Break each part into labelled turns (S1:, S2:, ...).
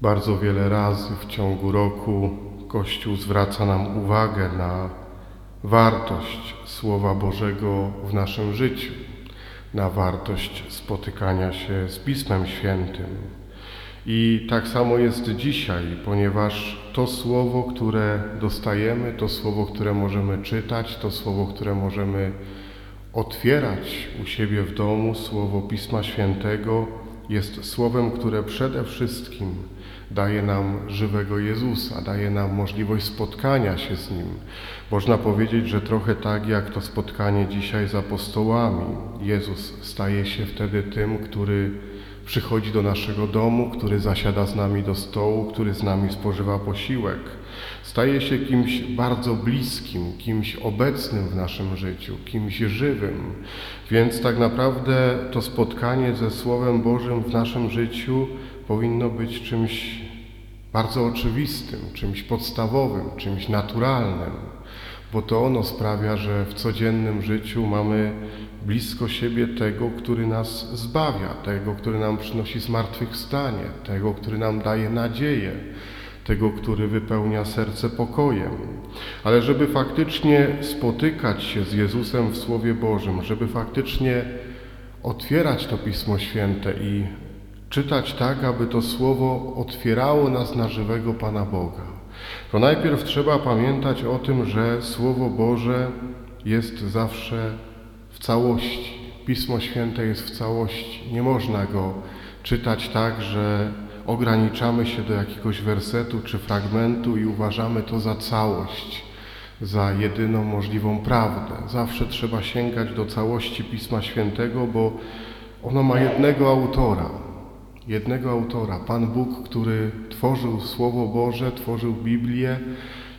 S1: Bardzo wiele razy w ciągu roku Kościół zwraca nam uwagę na wartość Słowa Bożego w naszym życiu, na wartość spotykania się z Pismem Świętym. I tak samo jest dzisiaj, ponieważ to słowo, które dostajemy, to słowo, które możemy czytać, to słowo, które możemy otwierać u siebie w domu, słowo Pisma Świętego, jest słowem, które przede wszystkim daje nam żywego Jezusa, daje nam możliwość spotkania się z Nim. Można powiedzieć, że trochę tak jak to spotkanie dzisiaj z apostołami. Jezus staje się wtedy tym, który przychodzi do naszego domu, który zasiada z nami do stołu, który z nami spożywa posiłek. Staje się kimś bardzo bliskim, kimś obecnym w naszym życiu, kimś żywym. Więc tak naprawdę to spotkanie ze Słowem Bożym w naszym życiu powinno być czymś bardzo oczywistym, czymś podstawowym, czymś naturalnym, bo to ono sprawia, że w codziennym życiu mamy blisko siebie tego, który nas zbawia, tego, który nam przynosi zmartwychwstanie, tego, który nam daje nadzieję, tego, który wypełnia serce pokojem. Ale żeby faktycznie spotykać się z Jezusem w Słowie Bożym, żeby faktycznie otwierać to Pismo Święte i czytać tak, aby to Słowo otwierało nas na żywego Pana Boga, to najpierw trzeba pamiętać o tym, że Słowo Boże jest zawsze w całości. Pismo Święte jest w całości. Nie można go czytać tak, że ograniczamy się do jakiegoś wersetu czy fragmentu i uważamy to za całość, za jedyną możliwą prawdę. Zawsze trzeba sięgać do całości Pisma Świętego, bo ono ma jednego autora. Jednego autora. Pan Bóg, który tworzył Słowo Boże, tworzył Biblię,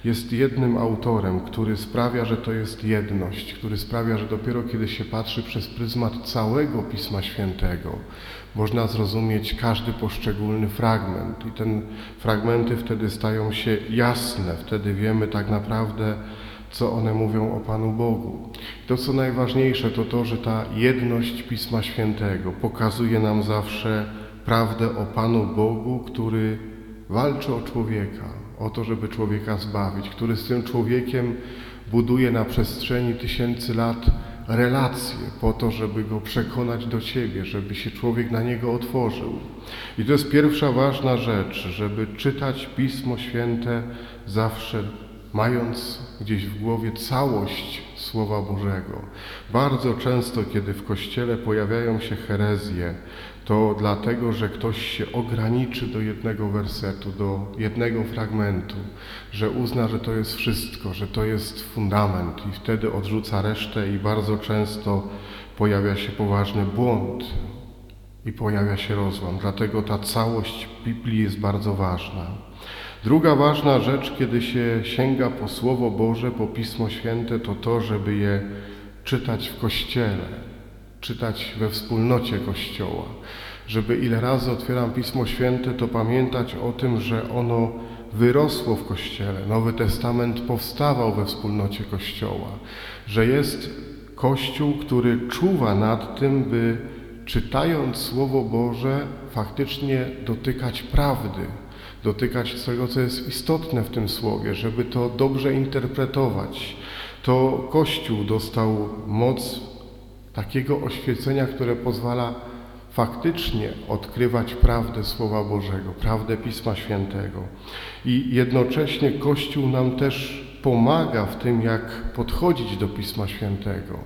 S1: jest jednym autorem, który sprawia, że to jest jedność, który sprawia, że dopiero kiedy się patrzy przez pryzmat całego Pisma Świętego, można zrozumieć każdy poszczególny fragment. I te fragmenty wtedy stają się jasne, wtedy wiemy tak naprawdę, co one mówią o Panu Bogu. To, co najważniejsze, to to, że ta jedność Pisma Świętego pokazuje nam zawsze prawdę o Panu Bogu, który walczy o człowieka, o to, żeby człowieka zbawić, który z tym człowiekiem buduje na przestrzeni tysięcy lat relacje po to, żeby go przekonać do siebie, żeby się człowiek na niego otworzył. I to jest pierwsza ważna rzecz, żeby czytać Pismo Święte zawsze mając gdzieś w głowie całość Słowa Bożego. Bardzo często, kiedy w Kościele pojawiają się herezje, to dlatego, że ktoś się ograniczy do jednego wersetu, do jednego fragmentu, że uzna, że to jest wszystko, że to jest fundament i wtedy odrzuca resztę i bardzo często pojawia się poważny błąd i pojawia się rozłam. Dlatego ta całość Biblii jest bardzo ważna. Druga ważna rzecz, kiedy się sięga po Słowo Boże, po Pismo Święte, to to, żeby je czytać w Kościele, czytać we wspólnocie Kościoła. Żeby ile razy otwieram Pismo Święte, to pamiętać o tym, że ono wyrosło w Kościele. Nowy Testament powstawał we wspólnocie Kościoła. Że jest Kościół, który czuwa nad tym, by czytając Słowo Boże faktycznie dotykać prawdy, dotykać tego, co jest istotne w tym słowie, żeby to dobrze interpretować. To Kościół dostał moc takiego oświecenia, które pozwala faktycznie odkrywać prawdę Słowa Bożego, prawdę Pisma Świętego. I jednocześnie Kościół nam też pomaga w tym, jak podchodzić do Pisma Świętego.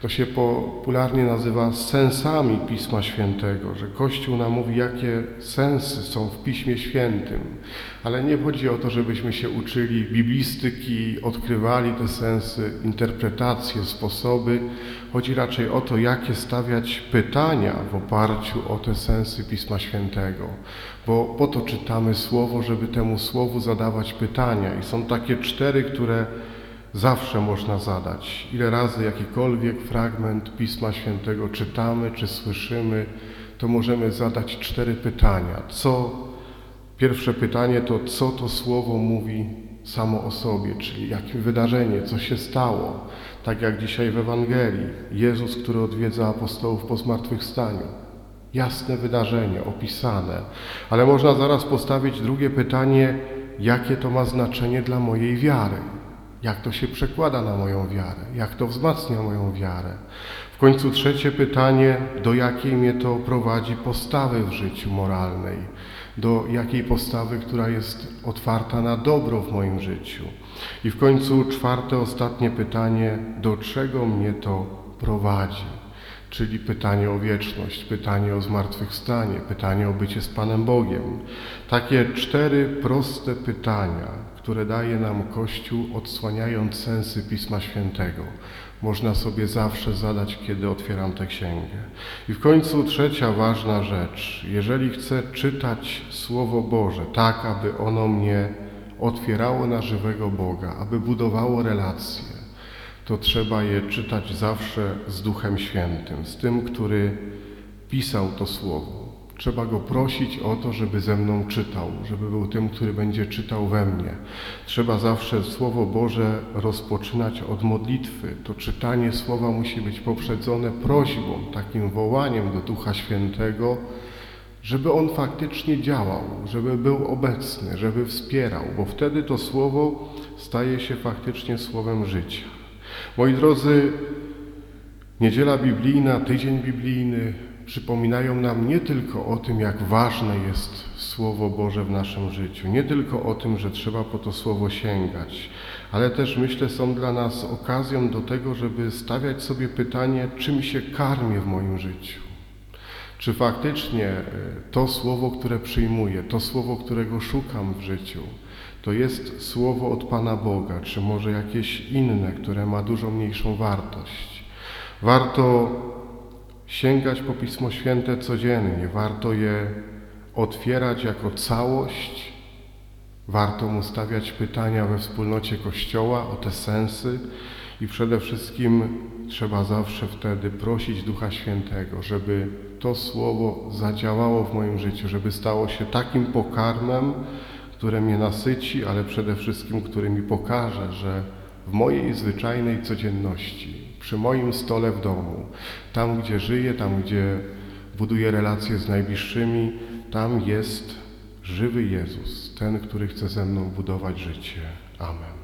S1: To się popularnie nazywa sensami Pisma Świętego, że Kościół nam mówi, jakie sensy są w Piśmie Świętym. Ale nie chodzi o to, żebyśmy się uczyli biblistyki, odkrywali te sensy, interpretacje, sposoby. Chodzi raczej o to, jakie stawiać pytania w oparciu o te sensy Pisma Świętego. Bo po to czytamy Słowo, żeby temu Słowu zadawać pytania. I są takie cztery, które zawsze można zadać. Ile razy jakikolwiek fragment Pisma Świętego czytamy czy słyszymy, to możemy zadać cztery pytania. Co pierwsze pytanie to co to słowo mówi samo o sobie, czyli jakim wydarzenie, co się stało. Tak jak dzisiaj w Ewangelii, Jezus, który odwiedza apostołów po zmartwychwstaniu. jasne wydarzenie, opisane, ale można zaraz postawić drugie pytanie, jakie to ma znaczenie dla mojej wiary, jak to się przekłada na moją wiarę, jak to wzmacnia moją wiarę. W końcu trzecie pytanie, do jakiej mnie to prowadzi postawy w życiu moralnej, do jakiej postawy, która jest otwarta na dobro w moim życiu. I w końcu czwarte, ostatnie pytanie, do czego mnie to prowadzi? Czyli pytanie o wieczność, pytanie o zmartwychwstanie, pytanie o bycie z Panem Bogiem. Takie cztery proste pytania, które daje nam Kościół, odsłaniając sensy Pisma Świętego. Można sobie zawsze zadać, kiedy otwieram tę księgę. I w końcu trzecia ważna rzecz. Jeżeli chcę czytać Słowo Boże tak, aby ono mnie otwierało na żywego Boga, aby budowało relacje, to trzeba je czytać zawsze z Duchem Świętym, z tym, który pisał to Słowo. Trzeba go prosić o to, żeby ze mną czytał, żeby był tym, który będzie czytał we mnie. Trzeba zawsze Słowo Boże rozpoczynać od modlitwy. To czytanie Słowa musi być poprzedzone prośbą, takim wołaniem do Ducha Świętego, żeby On faktycznie działał, żeby był obecny, żeby wspierał, bo wtedy to Słowo staje się faktycznie Słowem życia. Moi drodzy, niedziela biblijna, tydzień biblijny przypominają nam nie tylko o tym, jak ważne jest Słowo Boże w naszym życiu, nie tylko o tym, że trzeba po to Słowo sięgać, ale też myślę są dla nas okazją do tego, żeby stawiać sobie pytanie, czym się karmię w moim życiu. Czy faktycznie e, to słowo, które przyjmuję, to słowo, którego szukam w życiu, to jest słowo od Pana Boga, czy może jakieś inne, które ma dużo mniejszą wartość? Warto sięgać po Pismo Święte codziennie, warto je otwierać jako całość, warto mu stawiać pytania we wspólnocie Kościoła o te sensy i przede wszystkim trzeba zawsze wtedy prosić Ducha Świętego, żeby to Słowo zadziałało w moim życiu, żeby stało się takim pokarmem, które mnie nasyci, ale przede wszystkim, który mi pokaże, że w mojej zwyczajnej codzienności, przy moim stole w domu, tam gdzie żyję, tam gdzie buduję relacje z najbliższymi, tam jest żywy Jezus, ten, który chce ze mną budować życie. Amen.